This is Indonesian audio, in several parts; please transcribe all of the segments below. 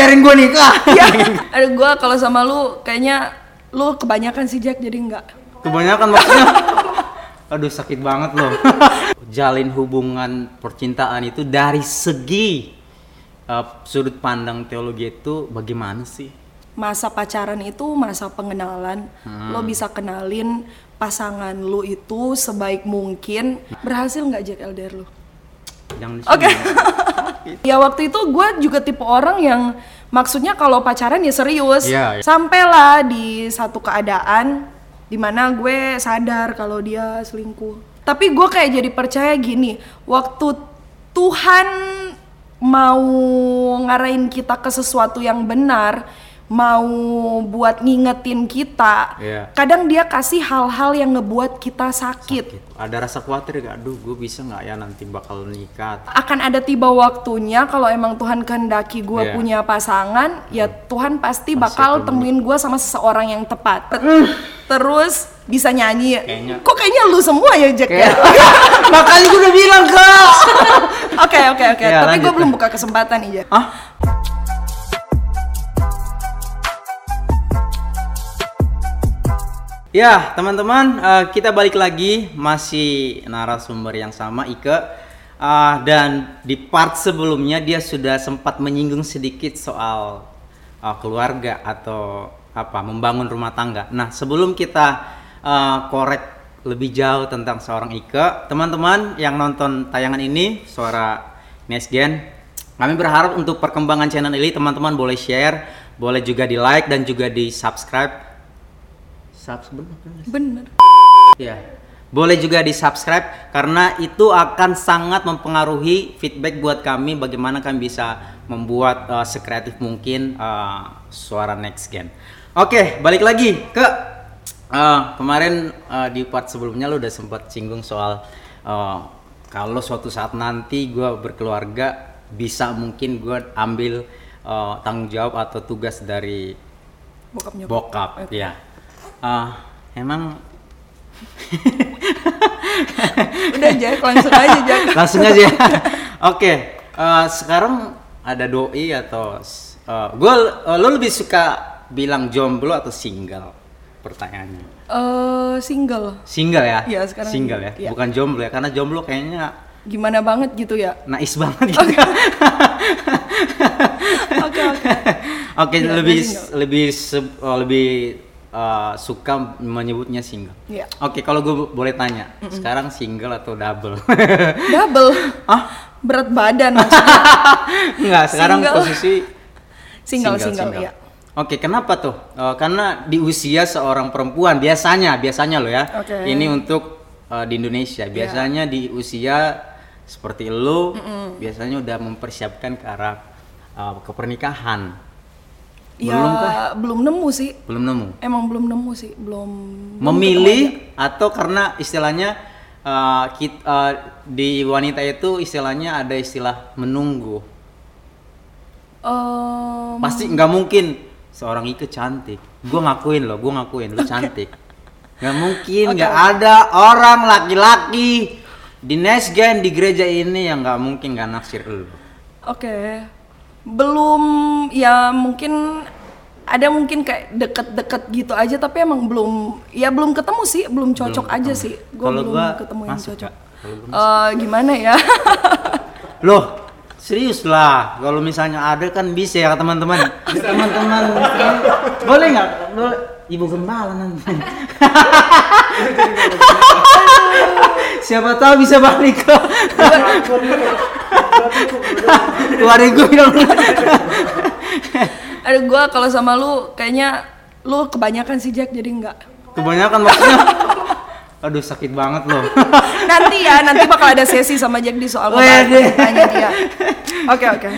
bayarin gue nikah. ya ada gue kalau sama lu kayaknya lu kebanyakan sih Jack jadi enggak Kebanyakan maksudnya. Aduh sakit banget loh. Jalin hubungan percintaan itu dari segi uh, sudut pandang teologi itu bagaimana sih? masa pacaran itu masa pengenalan lo bisa kenalin pasangan lu itu sebaik mungkin berhasil nggak Jack LDR lu Jangan di Oke. sini. ya waktu itu gue juga tipe orang yang maksudnya kalau pacaran ya serius. Iya, iya. Sampailah di satu keadaan di mana gue sadar kalau dia selingkuh. Tapi gue kayak jadi percaya gini, waktu Tuhan mau ngarahin kita ke sesuatu yang benar, mau buat ngingetin kita, Iya. kadang dia kasih hal-hal yang ngebuat kita sakit. Gitu. Ada rasa khawatir gak? Aduh, gue bisa nggak ya nanti bakal nikah? akan ada tiba waktunya kalau emang Tuhan kehendaki gue Iya. punya pasangan ya Tuhan pasti Pasti bakal temuin gue sama seseorang yang tepat terus bisa nyanyi Kayaknya- kok kayaknya lu semua ya Jack ya Makanya gue udah bilang kak. oke oke oke Ya, tapi gue belum buka kesempatan nih Jack Hah? Ya, teman-teman, eh, kita balik lagi masih narasumber yang sama Ike. Eh, dan di part sebelumnya dia sudah sempat menyinggung sedikit soal eh, keluarga atau apa membangun rumah tangga. Nah, sebelum kita eh, korek lebih jauh tentang seorang Ike, teman-teman yang nonton tayangan ini, suara Nesgen, kami berharap untuk perkembangan channel ini teman-teman boleh share, boleh juga di like dan juga di subscribe. Subscribe bener Ya. Boleh juga di subscribe karena itu akan sangat mempengaruhi feedback buat kami bagaimana kami bisa membuat uh, sekreatif mungkin uh, suara next gen. Oke, balik lagi ke uh, kemarin uh, di part sebelumnya lu udah sempat singgung soal uh, kalau suatu saat nanti gua berkeluarga bisa mungkin gua ambil uh, tanggung jawab atau tugas dari bokap nyokap bokap Oke. ya Ah, emang udah Jack langsung aja Jack. Langsung aja. Oke eh, sekarang ada doi atau gue lo lebih suka bilang jomblo atau single? Pertanyaannya. Eh, single. Single ya? Iya, sekarang single ya? iya. bukan jomblo ya karena jomblo kayaknya gimana banget gitu ya? nais banget gitu. Oke. Oke oke. Iya, lebih single. lebih se- lebih eh, suka menyebutnya single Iya. oke kalau gue boleh tanya sekarang single atau double double ah berat badan maksudnya Enggak, sekarang Single. posisi single single, ya Oke, kenapa tuh? Eh, karena di usia seorang perempuan biasanya, biasanya loh ya. Oke. Ini untuk eh, di Indonesia. Biasanya di usia seperti lu, biasanya udah mempersiapkan ke arah eh, ke pernikahan. Ya Belum kah? belum nemu sih Belum nemu. emang belum nemu sih belum belum Memilih atau karena istilahnya eh, kit- eh, di wanita itu istilahnya ada istilah menunggu. Em, pasti nggak mungkin seorang Ike cantik gue ngakuin loh gue ngakuin lu cantik nggak mungkin nggak oke. ada orang laki-laki di Nesgen di gereja ini yang nggak mungkin nggak naksir lu oke belum ya mungkin ada mungkin kayak deket-deket gitu aja tapi emang belum ya belum ketemu sih belum cocok Belum aja ketemu. sih. Gue belum gua ketemu yang masuk, cocok. Eh, gimana ya? Loh serius lah. Kalau misalnya ada kan bisa ya teman-teman. Teman-teman boleh nggak? Boleh. Ibu gembala nanti siapa tahu bisa balik. Ke keluarin gue dong. Ada gue kalau sama lu kayaknya lu kebanyakan sih Jack jadi enggak kebanyakan maksudnya? Aduh sakit banget loh nanti ya nanti bakal ada sesi sama Jack di soal Wede. tanya dia. Oke oke.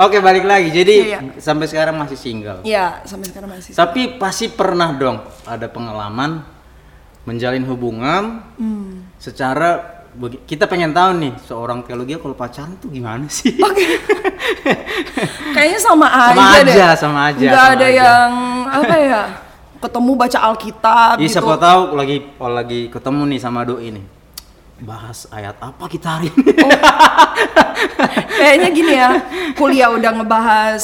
Oke balik lagi. Jadi Iya, sampai sekarang masih single. Ya sampai sekarang masih tapi pasti pernah dong ada pengalaman menjalin hubungan Hmm. secara kita pengen tahu nih seorang teologi kalau pacaran tuh gimana sih? Kayaknya sama aja Sama deh. aja, sama aja, sama ada aja. yang apa ya ketemu baca Alkitab Iya gitu. siapa tahu lagi kalau lagi ketemu nih sama doi ini. Bahas ayat apa kita hari ini? Kayaknya gini ya kuliah udah ngebahas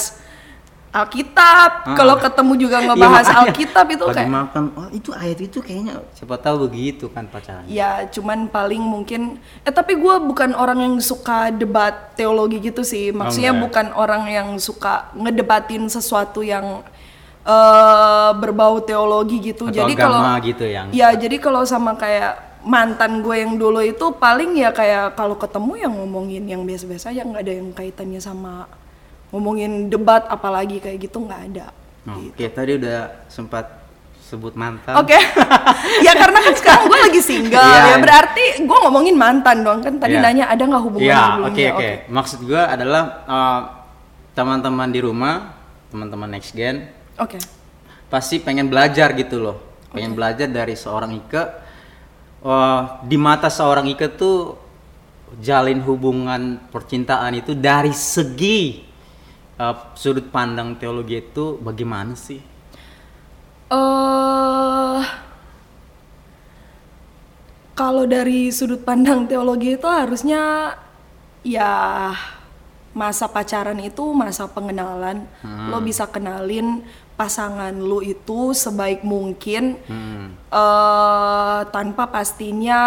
Alkitab. Ah. Kalau ketemu juga Iya, ngebahas makanya. Alkitab itu Lagi kayak makan, oh itu ayat itu kayaknya siapa tahu begitu kan pacaran. Ya, cuman paling mungkin eh tapi gua bukan orang yang suka debat teologi gitu sih. Maksudnya enggak. bukan orang yang suka ngedebatin sesuatu yang eh berbau teologi gitu. Atau jadi kalau gitu yang Ya, jadi kalau sama kayak mantan gue yang dulu itu paling ya kayak kalau ketemu yang ngomongin yang biasa-biasa aja nggak ada yang kaitannya sama ngomongin debat apalagi kayak gitu nggak ada. Oh, Oke, tadi udah sempat sebut mantan. Oke, ya karena kan sekarang gue lagi single Iya. ya berarti gue ngomongin mantan dong kan tadi Iya. nanya ada nggak hubungan Iya, sebelumnya? oke oke. Maksud gua adalah eh, teman-teman di rumah, teman-teman next gen Oke, pasti pengen belajar gitu loh. Pengen belajar dari seorang Ike. Eh, di mata seorang Ike tuh jalin hubungan percintaan itu dari segi eh, sudut pandang teologi itu bagaimana sih? eh kalau dari sudut pandang teologi itu harusnya ya masa pacaran itu masa pengenalan. Lo bisa kenalin pasangan lu itu sebaik mungkin Hmm. eh tanpa pastinya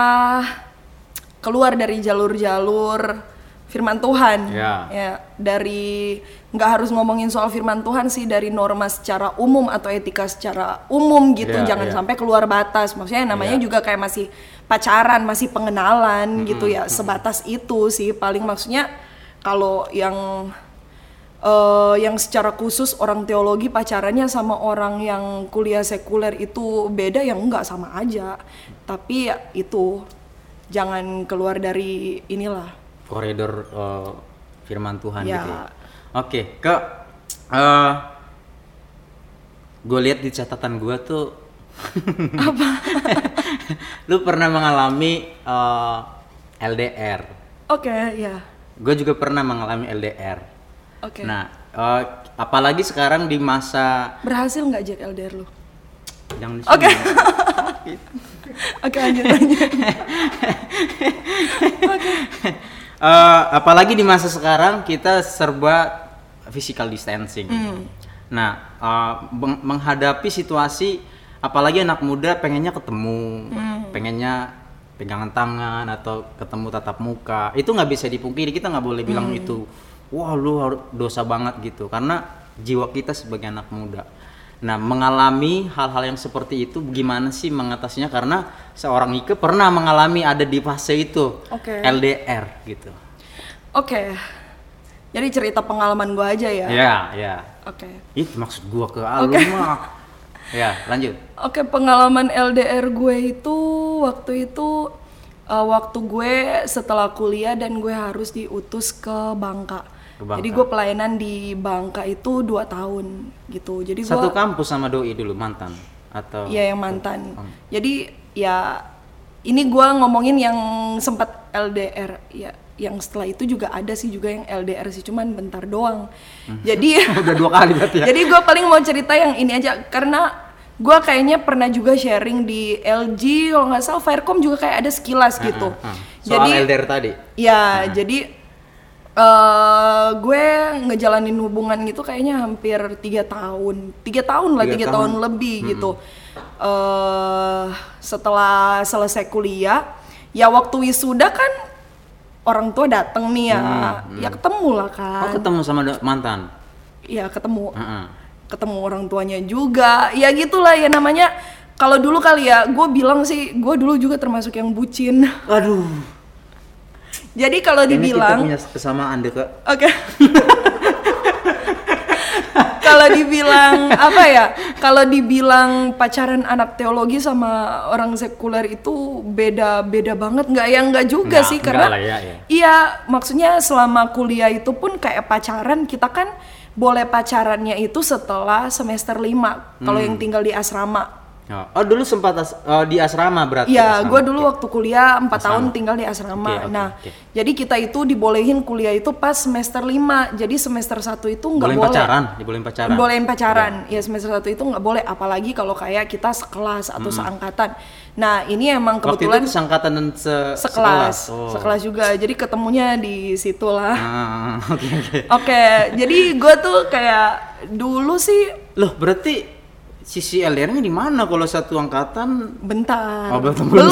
keluar dari jalur-jalur firman Tuhan Ya. ya dari nggak harus ngomongin soal firman Tuhan sih dari norma secara umum atau etika secara umum gitu Ya, jangan ya. sampai keluar batas maksudnya namanya Ya. juga kayak masih pacaran masih pengenalan gitu ya sebatas itu sih paling maksudnya kalau yang eh, yang secara khusus orang teologi pacarannya sama orang yang kuliah sekuler itu beda yang enggak sama aja tapi ya itu jangan keluar dari inilah koridor eh, firman Tuhan Ya. gitu ya. Oke, ke eh gue lihat di catatan gue tuh apa? Lu pernah mengalami eh, LDR. oke ya Gue juga pernah mengalami LDR. oke Nah, eh, apalagi sekarang di masa berhasil nggak Jack LDR lu yang di Oke. sini. oke lanjut lanjut Eh, apalagi di masa sekarang kita serba physical distancing. Nah, eh, meng- menghadapi situasi apalagi anak muda pengennya ketemu, pengennya pegangan tangan atau ketemu tatap muka, itu nggak bisa dipungkiri. Kita nggak boleh bilang itu, wah lu harus dosa banget gitu, karena jiwa kita sebagai anak muda. Nah, mengalami hal-hal yang seperti itu gimana sih mengatasinya? Karena seorang Ike pernah mengalami ada di fase itu. Oke. LDR gitu. oke jadi cerita pengalaman gua aja ya Ya, ya. oke Itu maksud gua ke ah, lu Oke. mah. Ya, lanjut. Oke, pengalaman LDR gue itu waktu itu uh, waktu gue setelah kuliah dan gue harus diutus ke Bangka. Bangka. Jadi gue pelayanan di Bangka itu dua tahun gitu. Jadi gue Satu kampus sama doi dulu mantan atau ya yang mantan. Jadi ya ini gue ngomongin yang sempat LDR ya. Yang setelah itu juga ada sih juga yang LDR sih, cuman bentar doang. Jadi udah dua kali berarti ya. Jadi gue paling mau cerita yang ini aja karena gue kayaknya pernah juga sharing di LG kalau nggak salah Firecom juga kayak ada sekilas gitu. Ah, ah. Soal Jadi LDR tadi. ya jadi eh gue ngejalanin hubungan gitu kayaknya hampir tiga tahun, tiga tahun lah Tiga tahun. tahun. lebih gitu. eh setelah selesai kuliah, ya waktu wisuda kan orang tua dateng nih ya, ya ketemu lah Oh, kan. ketemu sama mantan. Ya ketemu Heeh. ketemu orang tuanya juga ya gitulah ya namanya kalau dulu kali ya gue bilang sih gue dulu juga termasuk yang bucin Aduh. Jadi kalau Ini kita dibilang punya kesamaan deh, Kak. oke kalau dibilang apa ya kalau dibilang pacaran anak teologi sama orang sekuler itu beda beda banget nggak ya nggak juga Nggak, sih karena lah ya, ya. iya maksudnya selama kuliah itu pun kayak pacaran kita kan boleh pacarannya itu setelah semester 5 kalau yang tinggal di asrama Oh, oh, dulu sempat as- oh, di asrama berarti. Iya, gue dulu Oke. waktu kuliah 4 tahun Asrama. tinggal di asrama. Oke, oke, nah, oke. jadi kita itu dibolehin kuliah itu pas semester 5. Jadi semester 1 itu nggak boleh. pacaran, dibolehin pacaran. Bolehin pacaran. Ya semester 1 itu nggak boleh apalagi kalau kayak kita sekelas atau seangkatan. Nah, ini emang Waktu kebetulan itu sangkatan dan se sekelas. Oh. Sekelas juga. Jadi ketemunya di situ lah. Ah, Oke oke. Oke, jadi gue tuh kayak dulu sih Loh, berarti sisi LDR-nya di mana kalau satu angkatan? bentar. Oh, belum. belum.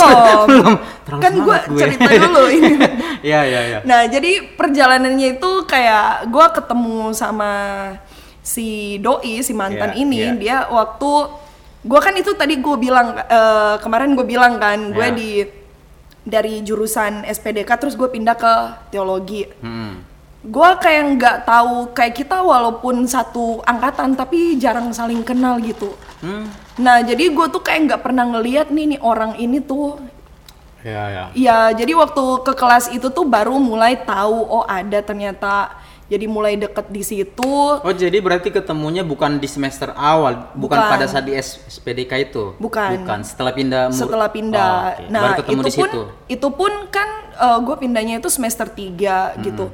Belum. Kan semangat gue. cerita dulu ini. Iya, iya, iya. Nah, jadi perjalanannya itu kayak gue ketemu sama si doi, si mantan Iya, ini, iya. dia waktu gue kan itu tadi gue bilang eh, kemarin gue bilang kan, gue Iya. di dari jurusan SPDK terus gue pindah ke teologi. Hmm. Gue kayak nggak tahu kayak kita walaupun satu angkatan tapi jarang saling kenal gitu. Hmm. Nah, jadi gue tuh kayak nggak pernah ngeliat nih nih orang ini tuh Iya, iya. Iya, jadi waktu ke kelas itu tuh baru mulai tahu oh ada ternyata jadi mulai deket di situ. Oh, jadi berarti ketemunya bukan di semester awal, bukan, Bukan. pada saat di SPDK itu? Bukan. Bukan, setelah pindah Setelah pindah. Oh, oke. Nah, Baru ketemu itu di pun situ. itu pun kan gue pindahnya itu semester 3 Hmm, gitu.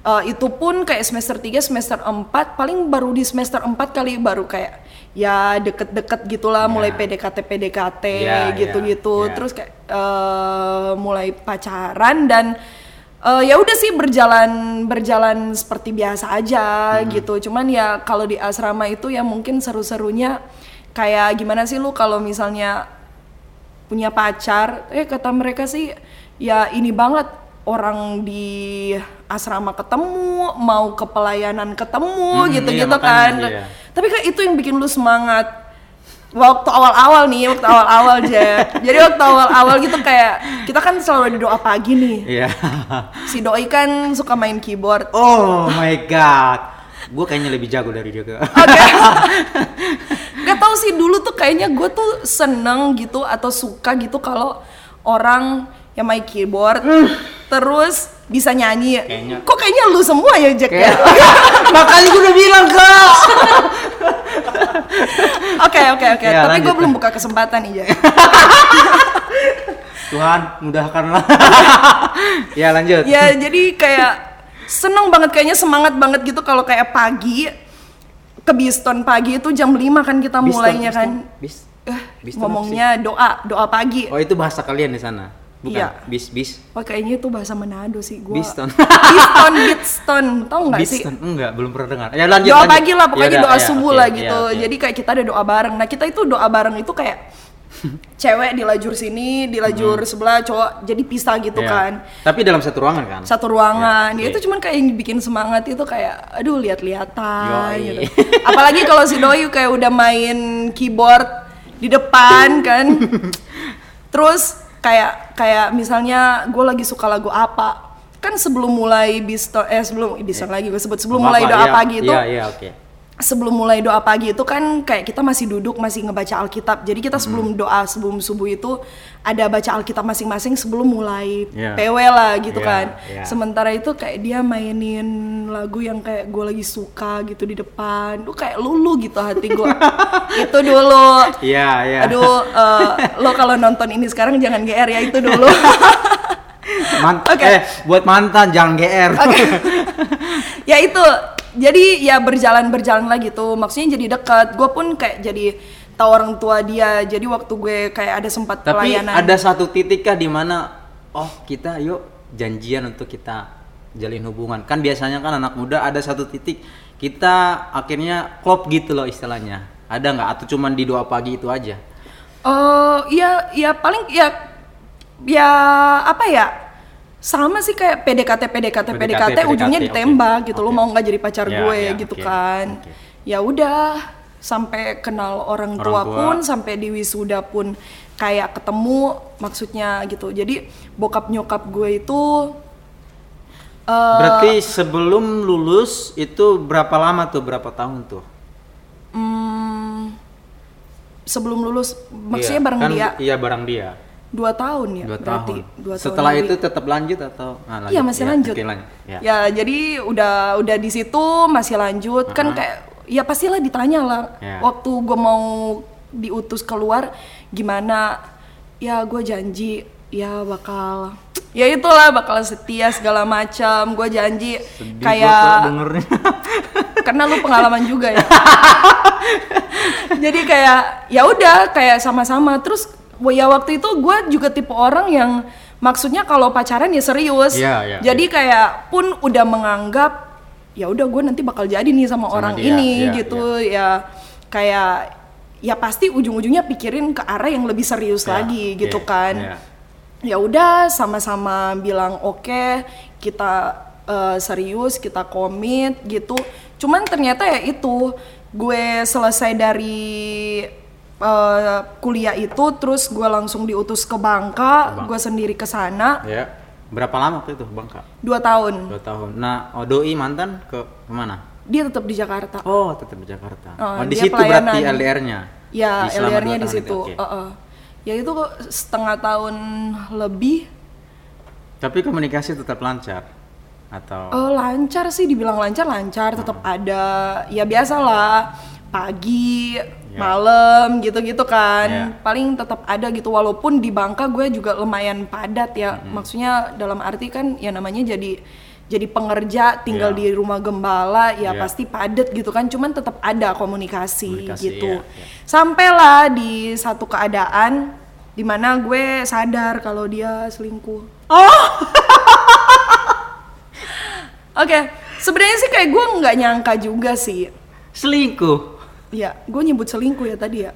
Eh, itu pun kayak semester 3, semester 4 paling baru di semester 4 kali baru kayak ya deket-deket gitulah mulai PDKT PDKT Ya, gitu-gitu. ya, ya. Terus kayak eh, mulai pacaran dan eh, ya udah sih berjalan berjalan seperti biasa aja Hmm. gitu. Cuman ya kalau di asrama itu ya mungkin seru-serunya kayak gimana sih lu kalau misalnya punya pacar eh kata mereka sih ya ini banget orang di asrama ketemu mau ke pelayanan ketemu Hmm, gitu-gitu iya, kan makanya, iya. tapi kan itu yang bikin lu semangat waktu awal-awal nih waktu awal-awal aja jadi waktu awal-awal gitu kayak kita kan selalu ada doa pagi nih Iya. si doi kan suka main keyboard oh my god. Gue kayaknya lebih jago dari dia. Oke. Gak tau sih dulu tuh kayaknya gue tuh seneng gitu atau suka gitu kalau orang yang main keyboard terus bisa nyanyi. Kayaknya- Kok kayaknya lu semua ya Jack ya? Makanya gue udah bilang kak. Oke oke oke. Ya, Tapi gue belum buka kesempatan nih Jack. Tuhan mudahkanlah. ya lanjut. ya jadi kayak seneng banget kayaknya semangat banget gitu kalau kayak pagi ke Biston pagi itu jam 5 kan kita Biston, mulainya Biston. kan. Bis. Eh, Biston ngomongnya doa, doa pagi. Oh itu bahasa kalian di sana? Bukan. Iya. Bis bis. Oh kayaknya itu bahasa Manado sih gua. Biston. Biston, Biston, tau nggak sih? Biston. Enggak, belum pernah dengar. Ya lanjut. doa lanjut. pagi lah pokoknya Ya udah, doa ya, subuh lah ya, gitu. oke. Jadi kayak kita ada doa bareng. Nah kita itu doa bareng itu kayak cewek di lajur sini, di lajur sebelah cowok jadi pisah gitu Hmm. Ya. kan. Tapi dalam satu ruangan kan? Satu ruangan. Ya, Ya, itu cuman kayak yang bikin semangat itu kayak aduh lihat-lihatan gitu. Apalagi kalau si doi kayak udah main keyboard di depan kan. Terus kayak kayak misalnya gue lagi suka lagu apa kan sebelum mulai biston eh sebelum biston lagi gue sebut sebelum mulai doa iya, pagi itu Iya, iya, oke. Sebelum mulai doa pagi itu kan kayak kita masih duduk masih ngebaca Alkitab. Jadi kita sebelum doa sebelum subuh itu ada baca Alkitab masing-masing sebelum mulai Iya. PW lah gitu Iya, kan. iya. Sementara itu kayak dia mainin lagu yang kayak gue lagi suka gitu di depan. Tuh kayak lulu gitu hati gue. itu dulu. Iya, iya. Aduh, eh, lo kalau nonton ini sekarang jangan GR ya itu dulu. Man- Oke. Eh, buat mantan jangan GR. Oke. ya itu. Jadi ya berjalan berjalan lah gitu. Maksudnya jadi dekat. Gue pun kayak jadi tahu orang tua dia. Jadi waktu gue kayak ada sempat Tapi pelayanan. ada satu titik kah di mana oh kita yuk janjian untuk kita jalin hubungan. Kan biasanya kan anak muda ada satu titik kita akhirnya klop gitu loh istilahnya. Ada nggak atau cuman di doa pagi itu aja? Oh iya ya paling ya ya apa ya sama sih kayak PDKT PDKT PDKT, PDKT, ujungnya oke. ditembak gitu lo Oke. mau nggak jadi pacar Ya, gue ya, gitu oke, kan oke. ya udah sampai kenal orang, Orang tua, tua. pun sampai di wisuda pun kayak ketemu maksudnya gitu jadi bokap nyokap gue itu eh, Berarti sebelum lulus itu berapa lama tuh? Berapa tahun tuh? hmm, sebelum lulus maksudnya Iya, bareng kan- dia Iya, bareng dia. Dua tahun ya Dua berarti tahun. dua tahun Setelah lebih. itu tetap lanjut atau? Ah, Iya masih Ya, lanjut. Ya. Ya jadi udah udah di situ masih lanjut kan kayak ya pastilah ditanya lah Ya. waktu gue mau diutus keluar gimana ya gue janji ya bakal ya itulah bakal setia segala macam gue janji Sedih kayak karena lu pengalaman juga ya jadi kayak ya udah kayak sama-sama terus ya waktu itu gue juga tipe orang yang maksudnya kalau pacaran ya serius. Iya, iya, jadi kayak pun udah menganggap ya udah gue nanti bakal jadi nih sama, Sama orang dia, ini iya, gitu. ya kayak ya pasti ujung-ujungnya pikirin ke arah yang lebih serius Iya, lagi gitu iya, kan. iya. ya udah sama-sama bilang oke kita eh, serius kita komit gitu. Cuman ternyata ya itu gue selesai dari eh, kuliah itu terus gue langsung diutus ke Bangka Bang- gue sendiri ke sana ya. Berapa lama waktu itu, Bangka? dua tahun Dua tahun. Nah, oh, doi mantan ke ke mana? dia tetap di Jakarta Oh, tetap di Jakarta. Oh, Oh, di situ berarti pelayanan. LDR-nya. ya LDR-nya di situ itu. Uh-uh. ya itu kok setengah tahun lebih Tapi komunikasi tetap lancar atau Eh, lancar sih dibilang lancar lancar tetap ada ya biasalah pagi malam gitu-gitu kan Ya. paling tetap ada gitu walaupun di Bangka gue juga lumayan padat ya maksudnya dalam arti kan ya namanya jadi jadi pengerja tinggal Ya. di rumah gembala ya Ya. pasti padat gitu kan cuman tetap ada komunikasi, Komunikasi, gitu iya, iya. sampailah di satu keadaan di mana gue sadar kalau dia selingkuh Oke, sebenarnya sih kayak gue nggak nyangka juga sih. selingkuh. Ya, gue nyebut selingkuh ya tadi ya.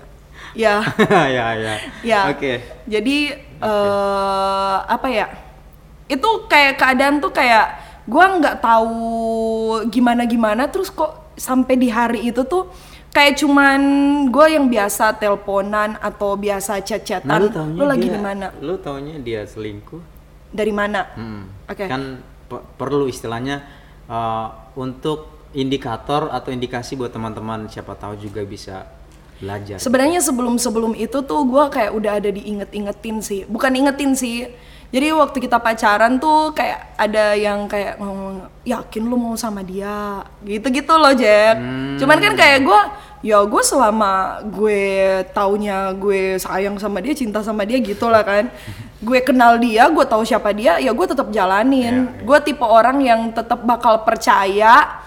Ya, ya, ya. ya. Oke. Jadi eh apa ya? Itu kayak keadaan tuh kayak gue nggak tahu gimana gimana. Terus kok sampai di hari itu tuh kayak cuman gue yang biasa teleponan atau biasa chat-chatan. Nah, lu Lu lagi di mana? Lu taunya dia selingkuh? Dari mana? Hmm. Oke. Kan pe- perlu istilahnya uh, untuk indikator atau indikasi buat teman-teman siapa tahu juga bisa belajar. Sebenarnya sebelum sebelum itu tuh gue kayak udah ada diinget-ingetin sih, bukan ingetin sih. Jadi waktu kita pacaran tuh kayak ada yang kayak ngomong yakin lu mau sama dia, gitu-gitu loh Jack. Cuman kan kayak gue, ya gue selama gue taunya gue sayang sama dia, cinta sama dia gitu lah kan. gue kenal dia, gue tahu siapa dia, ya gue tetap jalanin. Iya, iya. Gue tipe orang yang tetap bakal percaya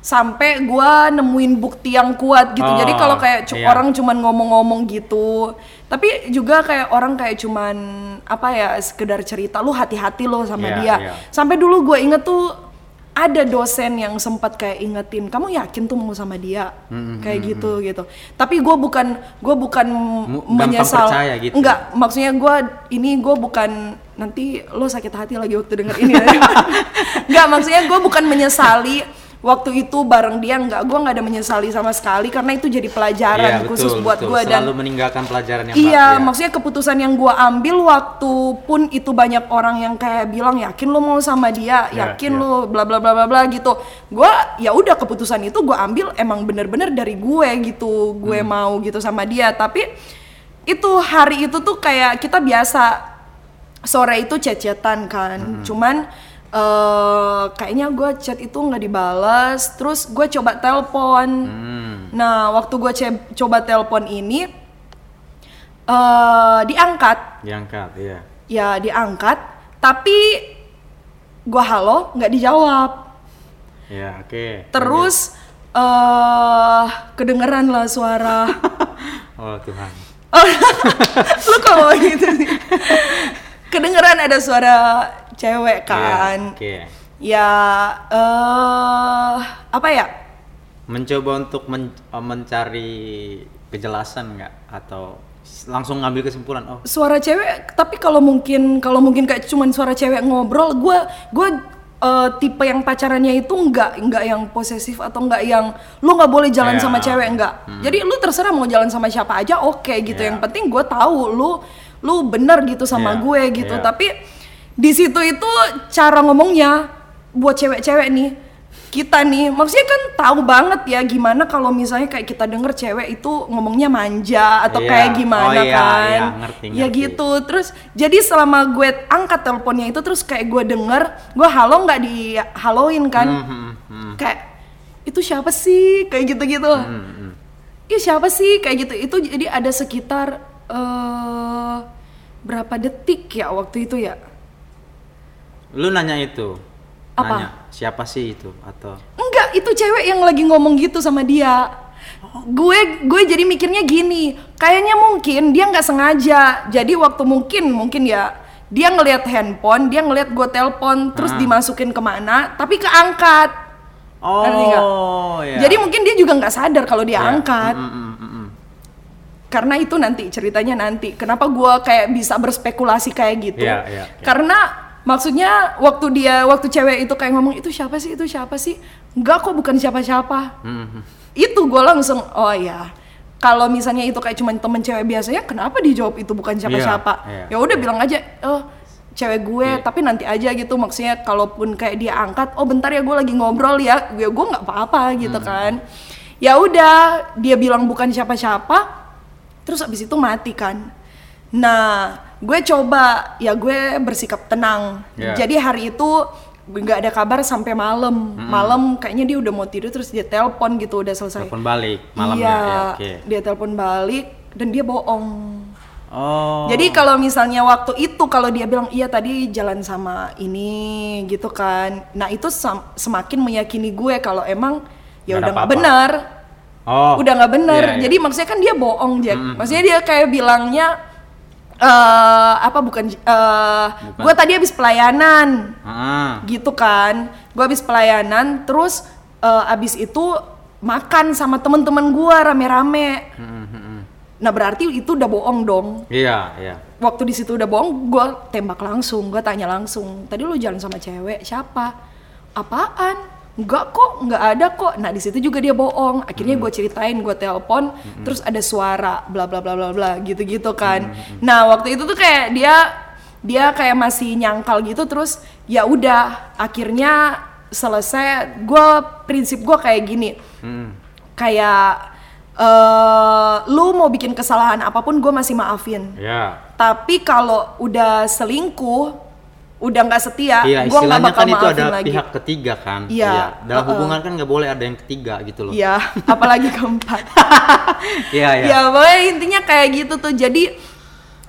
sampai gua nemuin bukti yang kuat gitu. Jadi Oh, kalau kayak cu- iya. orang cuman ngomong-ngomong gitu, tapi juga kayak orang kayak cuman apa ya sekedar cerita, lu hati-hati lo sama Iya, dia. iya. Sampai dulu gue inget tuh ada dosen yang sempat kayak ingetin, kamu yakin tuh mau sama dia, kayak gitu gitu. Tapi gue bukan gue bukan gampang menyesal, gitu. enggak. Maksudnya gue ini gue bukan nanti lo sakit hati lagi waktu denger ini. Enggak, maksudnya gue bukan menyesali waktu itu bareng dia enggak gue nggak ada menyesali sama sekali karena itu jadi pelajaran Iya, khusus betul, buat betul. gue dan selalu meninggalkan pelajaran yang Iya, baik, ya. maksudnya keputusan yang gua ambil waktu pun itu banyak orang yang kayak bilang yakin lu mau sama dia, Iya, yakin iya. lu bla bla bla bla bla gitu. Gua ya udah keputusan itu gua ambil emang bener-bener dari gue gitu, Hmm. gue mau gitu sama dia. Tapi itu hari itu tuh kayak kita biasa sore itu chat-chatan kan, Hmm. cuman eh kayaknya gua chat itu nggak dibalas, terus gue coba telepon. Hmm. Nah, waktu gue coba telepon ini eh diangkat, diangkat iya ya diangkat, tapi gua halo nggak dijawab. iya oke Terus eh kedengeran lah suara. oh Tuhan Lu kok gitu sih? kedengeran ada suara cewek kan. Iya, oke Ya eh apa ya? mencoba untuk men- eh, mencari kejelasan nggak atau langsung ngambil kesimpulan oh suara cewek tapi kalau mungkin kalau mungkin kayak cuman suara cewek ngobrol gue gue eh, tipe yang pacarannya itu nggak nggak yang posesif atau nggak yang lu nggak boleh jalan Ya. sama cewek nggak jadi lu terserah mau jalan sama siapa aja oke gitu Ya. yang penting gue tahu lu lu bener gitu sama Ya, gue gitu ya. tapi di situ itu cara ngomongnya buat cewek-cewek nih. Kita nih maksudnya kan tahu banget ya gimana kalau misalnya kayak kita denger cewek itu ngomongnya manja atau Iya. kayak gimana Oh, iya, kan. iya, ngerti, ya ngerti. gitu. Terus jadi selama gue angkat teleponnya itu terus kayak gue denger gue halo nggak di haloin kan. Hmm, hmm, hmm. kayak itu siapa sih? Kayak gitu gitu Hmm, hmm. ih siapa sih? Kayak gitu. Itu jadi ada sekitar eh berapa detik ya waktu itu ya Lu nanya itu. Apa? Nanya, siapa sih itu atau enggak itu cewek yang lagi ngomong gitu sama dia gue gue jadi mikirnya gini kayaknya mungkin dia nggak sengaja jadi waktu mungkin mungkin ya dia ngelihat handphone dia ngelihat gue telepon terus Ah. dimasukin ke mana tapi keangkat? Oh, ya. jadi mungkin dia juga nggak sadar kalau dia Ya. angkat Mm, mm, mm, mm. karena itu nanti ceritanya nanti kenapa gua kayak bisa berspekulasi kayak gitu Iya, iya, iya. karena maksudnya waktu dia waktu cewek itu kayak ngomong itu siapa sih? Itu siapa sih? Enggak kok bukan siapa-siapa. Mm, mm. itu gue langsung oh ya kalau misalnya itu kayak cuman temen cewek biasanya kenapa dijawab itu bukan siapa-siapa? Iya, iya, ya udah bilang aja oh cewek gue Iya. tapi nanti aja gitu. Maksudnya kalaupun kayak dia angkat oh bentar ya gue lagi ngobrol ya. Gue gue nggak apa-apa gitu Hmm. kan. Ya udah dia bilang bukan siapa-siapa terus abis itu mati kan. Nah gue coba ya gue bersikap tenang Iya. jadi hari itu nggak ada kabar sampai malam malam kayaknya dia udah mau tidur terus dia telepon gitu udah selesai Telepon balik malamnya iya ya, oke. dia telepon balik dan dia bohong Oh. jadi kalau misalnya waktu itu kalau dia bilang iya tadi jalan sama ini gitu kan nah itu semakin meyakini gue kalau emang ya udah nggak benar Oh. udah nggak benar Iya, iya. jadi maksudnya kan dia bohong Jack Mm-mm. maksudnya dia kayak bilangnya eh apa bukan eh Bukan. gue tadi habis pelayanan Ah. gitu kan gue habis pelayanan terus eh, abis itu makan sama temen-temen gue rame-rame Mm, mm, mm. nah berarti itu udah bohong dong Iya, iya. waktu di situ udah bohong gue tembak langsung gue tanya langsung tadi lu jalan sama cewek siapa apaan Enggak kok, nggak ada kok. Nah di situ juga dia bohong. Akhirnya gue ceritain, gue telepon, terus ada suara, bla bla bla bla bla, gitu-gitu kan. Nah waktu itu tuh kayak dia dia kayak masih nyangkal gitu, terus ya udah. Akhirnya selesai. Gue prinsip gue kayak gini, Mm. kayak eh lu mau bikin kesalahan apa pun gue masih maafin. Ya. Tapi kalau udah selingkuh, udah nggak setia, Iya, gue nggak bakal kan itu ada lagi. pihak ketiga kan. Iya, Dalam uh-uh. hubungan kan nggak boleh ada yang ketiga gitu loh. Iya, apalagi keempat. Iya, iya. ya pokoknya intinya kayak gitu tuh. Jadi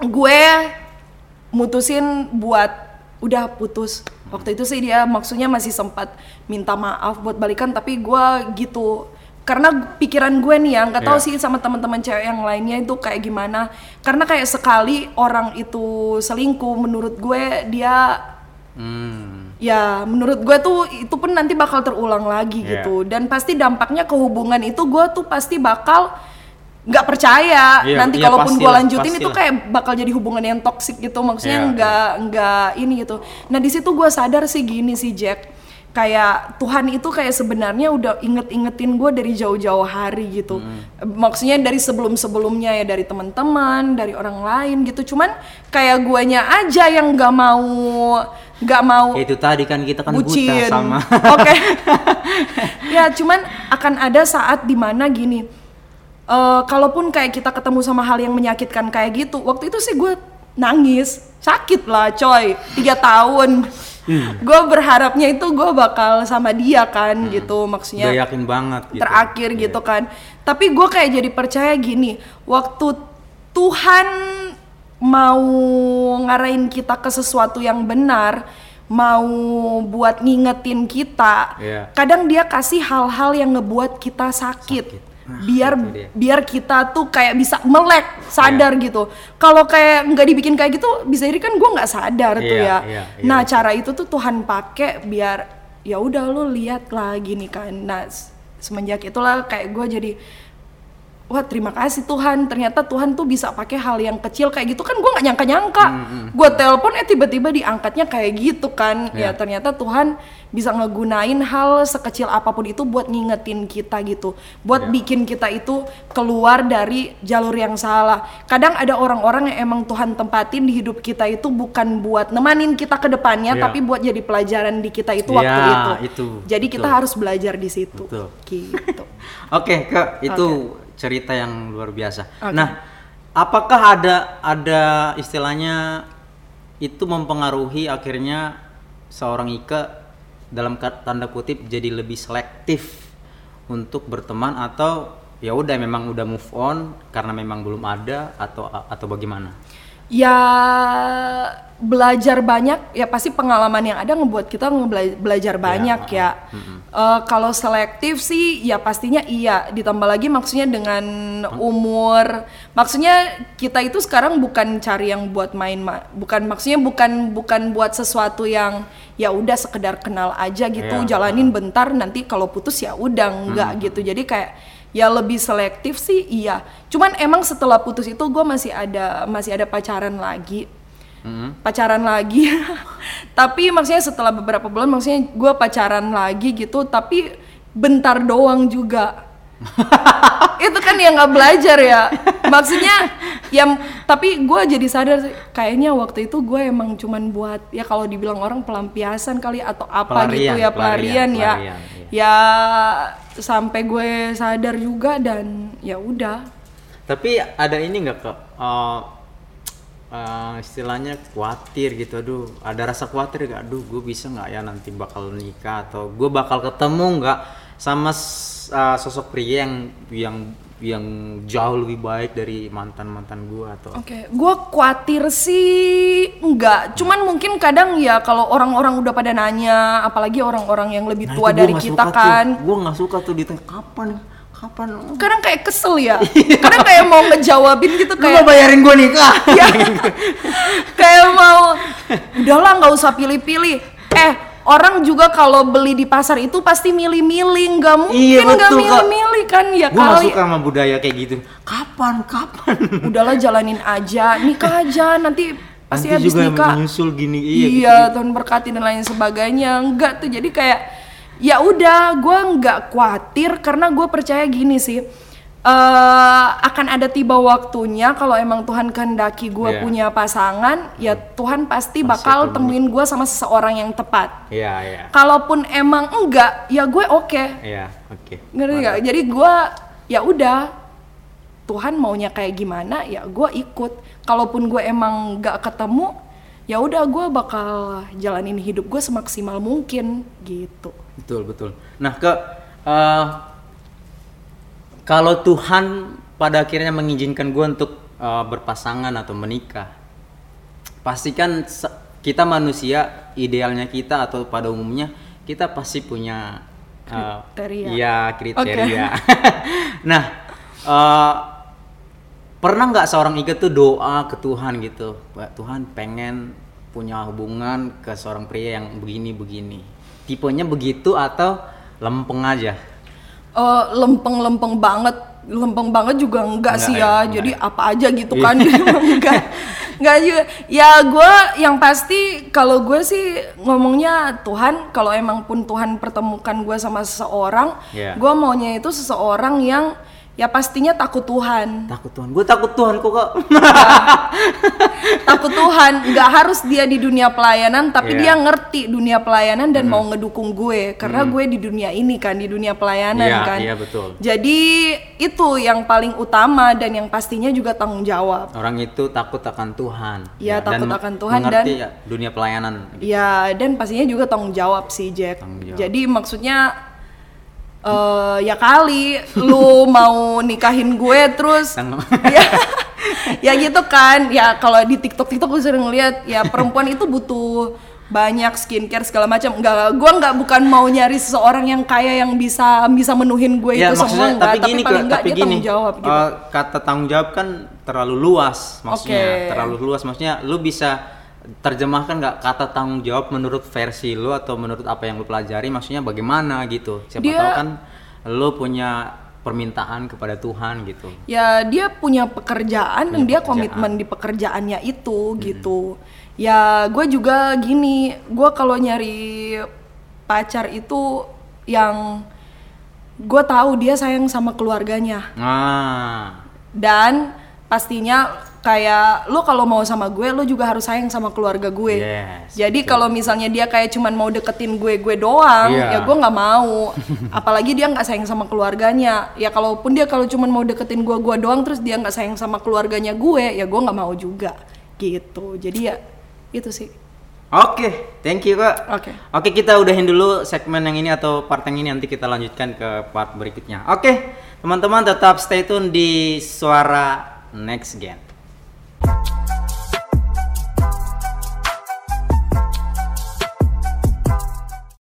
gue mutusin buat udah putus. Waktu itu sih dia maksudnya masih sempat minta maaf buat balikan, tapi gue gitu karena pikiran gue nih ya nggak tahu Iya. sih sama teman-teman cewek yang lainnya itu kayak gimana karena kayak sekali orang itu selingkuh menurut gue dia Hmm. ya menurut gue tuh itu pun nanti bakal terulang lagi Iya. gitu dan pasti dampaknya ke hubungan itu gue tuh pasti bakal nggak percaya Iya, nanti iya, kalaupun gue pastilah, lanjutin itu pastilah. kayak bakal jadi hubungan yang toksik gitu maksudnya Iya, nggak nggak ini gitu nah di situ gue sadar sih gini sih Jack kayak Tuhan itu kayak sebenarnya udah inget-ingetin gue dari jauh-jauh hari gitu Hmm. maksudnya dari sebelum-sebelumnya ya dari teman-teman dari orang lain gitu cuman kayak guanya aja yang nggak mau nggak mau Ya, itu tadi kan kita kan buta bucin. sama. Oke. ya, cuman akan ada saat di mana gini. eh kalaupun kayak kita ketemu sama hal yang menyakitkan kayak gitu, waktu itu sih gue nangis, sakit lah, coy, tiga tahun. Hmm. Gue berharapnya itu gue bakal sama dia kan, gitu maksudnya Udah yakin banget gitu. terakhir Iya. gitu kan. Tapi gue kayak jadi percaya gini, waktu Tuhan mau ngarahin kita ke sesuatu yang benar, mau buat ngingetin kita, Iya. kadang dia kasih hal-hal yang ngebuat kita sakit. Sakit. Nah, biar biar kita tuh kayak bisa melek sadar Iya. gitu. Kalau kayak nggak dibikin kayak gitu bisa jadi kan gue nggak sadar tuh Iya, ya. iya, iya, nah cara itu tuh Tuhan pakai biar ya udah lu lihat lah gini kan. Nah semenjak itulah kayak gue jadi wah terima kasih Tuhan ternyata Tuhan tuh bisa pakai hal yang kecil kayak gitu. Kan gue nggak nyangka nyangka gue telepon eh tiba-tiba diangkatnya kayak gitu kan. Ya Iya. ternyata Tuhan bisa ngegunain hal sekecil apa pun itu buat ngingetin kita gitu buat Iya. bikin kita itu keluar dari jalur yang salah kadang ada orang-orang yang emang Tuhan tempatin di hidup kita itu bukan buat nemanin kita ke depannya Iya. tapi buat jadi pelajaran di kita itu waktu Iya, itu. itu, jadi kita betul. harus belajar di situ Betul. gitu Oke, ke itu cerita yang luar biasa. Oke. Nah, apakah ada ada istilahnya itu mempengaruhi akhirnya seorang Ika dalam tanda kutip jadi lebih selektif untuk berteman atau ya udah memang udah move on karena memang belum ada atau atau bagaimana? Ya belajar banyak ya pasti pengalaman yang ada ngebuat kita ngebela- belajar banyak ya, Eh, kalau selektif sih ya pastinya iya. Ditambah lagi maksudnya dengan umur. Maksudnya kita itu sekarang bukan cari yang buat main ma- bukan maksudnya bukan bukan buat sesuatu yang ya udah sekedar kenal aja gitu Iya, jalanin bentar nanti kalau putus ya udah enggak gitu. Jadi kayak ya lebih selektif sih iya. Cuman emang setelah putus itu gue masih ada masih ada pacaran lagi. Mm-mm. pacaran lagi. Tapi maksudnya setelah beberapa bulan maksudnya gue pacaran lagi gitu tapi bentar doang juga. Itu kan yang nggak belajar ya. Maksudnya ya tapi gue jadi sadar sih, kayaknya waktu itu gue emang cuman buat ya kalau dibilang orang pelampiasan kali atau apa gitu Pelarian, ya pelarian, pelarian, ya. pelarian, ya sampai gue sadar juga dan ya udah. Tapi ada ini nggak ke eh, eh, istilahnya khawatir gitu, aduh ada rasa khawatir gak, aduh gue bisa nggak ya nanti bakal nikah atau gue bakal ketemu nggak sama eh, sosok pria yang yang yang jauh lebih baik dari mantan mantan gue atau Oke, gua khawatir sih enggak. Cuman mungkin kadang ya kalau orang-orang udah pada nanya, apalagi orang-orang yang lebih Nah, tua dari kita kan, Gua nggak suka tuh ditanya kapan? Kapan? Kadang kayak kesel ya. kadang kayak mau ngejawabin gitu lu kayak mau bayarin gue nikah? Ya, kayak mau udahlah nggak usah pilih-pilih. Eh, orang juga kalau beli di pasar itu pasti milih-milih, nggak mungkin Iya, nggak milih-milih kan ya gue nggak kali. suka sama budaya kayak gitu kapan kapan Udahlah jalanin aja, nikah aja nanti pasti habis juga nikah. menyusul gini iya, iya Tuhan berkati dan lain sebagainya enggak tuh jadi kayak ya udah gue nggak khawatir karena gue percaya gini sih eh akan ada tiba waktunya kalau emang Tuhan kehendaki gue Iya. punya pasangan ya Tuhan pasti bakal temuin gue sama seseorang yang tepat. Iya iya. Kalaupun emang enggak ya gue oke. Iya oke. Ngerti nggak? Jadi gue ya udah. Tuhan maunya kayak gimana ya gue ikut. Kalaupun gue emang nggak ketemu ya udah gue bakal jalanin hidup gue semaksimal mungkin gitu. Betul betul. Nah ke eh, kalau Tuhan pada akhirnya mengizinkan gue untuk eh, berpasangan atau menikah, pastikan kita manusia idealnya kita atau pada umumnya kita pasti punya eh, Kriteria. Iya kriteria. nah eh, pernah nggak seorang Ika tuh doa ke Tuhan gitu, Pak Tuhan pengen punya hubungan ke seorang pria yang begini begini. Tipenya begitu atau lempeng aja? Eh, lempeng-lempeng banget. Lempeng banget juga enggak, Enggak sih ya, ya, enggak jadi ya. apa aja gitu kan. Enggak enggak juga. Ya gue yang pasti kalau gue sih ngomongnya Tuhan kalau emang pun Tuhan pertemukan gue sama seseorang Iya. gue maunya itu seseorang yang ya pastinya takut Tuhan Takut Tuhan. Gue takut Tuhan kok kak. takut Tuhan nggak harus dia di dunia pelayanan tapi Iya. dia ngerti dunia pelayanan dan mau ngedukung gue karena gue di dunia ini kan di dunia pelayanan Iya, kan iya, betul. jadi itu yang paling utama dan yang pastinya juga tanggung jawab Orang itu takut akan Tuhan. Iya, takut dan akan Tuhan dan- ya, dunia pelayanan. ya dan pastinya juga tanggung jawab sih Jack Tanggung jawab. jadi maksudnya eh ya kali lu mau nikahin gue terus ya, ya gitu kan. Ya kalau di TikTok TikTok gue sering lihat ya perempuan itu butuh banyak skincare segala macam. Enggak gue nggak bukan mau nyari seseorang yang kaya yang bisa bisa menuhin gue ya itu semua enggak tapi tapi, gini paling Kak, enggak tapi dia gini. tanggung jawab gitu. Eh, kata tanggung jawab kan terlalu luas maksudnya. Oke. terlalu luas maksudnya lu bisa terjemahkan nggak kata tanggung jawab menurut versi lu atau menurut apa yang lu pelajari? Maksudnya bagaimana gitu? Siapa Dia- tahu kan lu punya permintaan kepada Tuhan gitu. Ya dia punya pekerjaan dan Punya dia pekerjaan. komitmen di pekerjaannya itu gitu. Ya gue juga gini gue kalau nyari pacar itu yang gue tahu dia sayang sama keluarganya. Nah dan pastinya kayak lo kalau mau sama gue lo juga harus sayang sama keluarga gue Yes, jadi kalau misalnya dia kayak cuman mau deketin gue gue doang Iya. ya gue nggak mau apalagi dia nggak sayang sama keluarganya ya kalaupun dia kalau cuman mau deketin gue gue doang terus dia nggak sayang sama keluarganya gue ya gue nggak mau juga gitu jadi ya itu sih Oke, thank you kak. Oke. Oke, kita udahin dulu segmen yang ini atau part yang ini nanti kita lanjutkan ke part berikutnya. Oke, Teman-teman tetap stay tune di Suara Next Gen.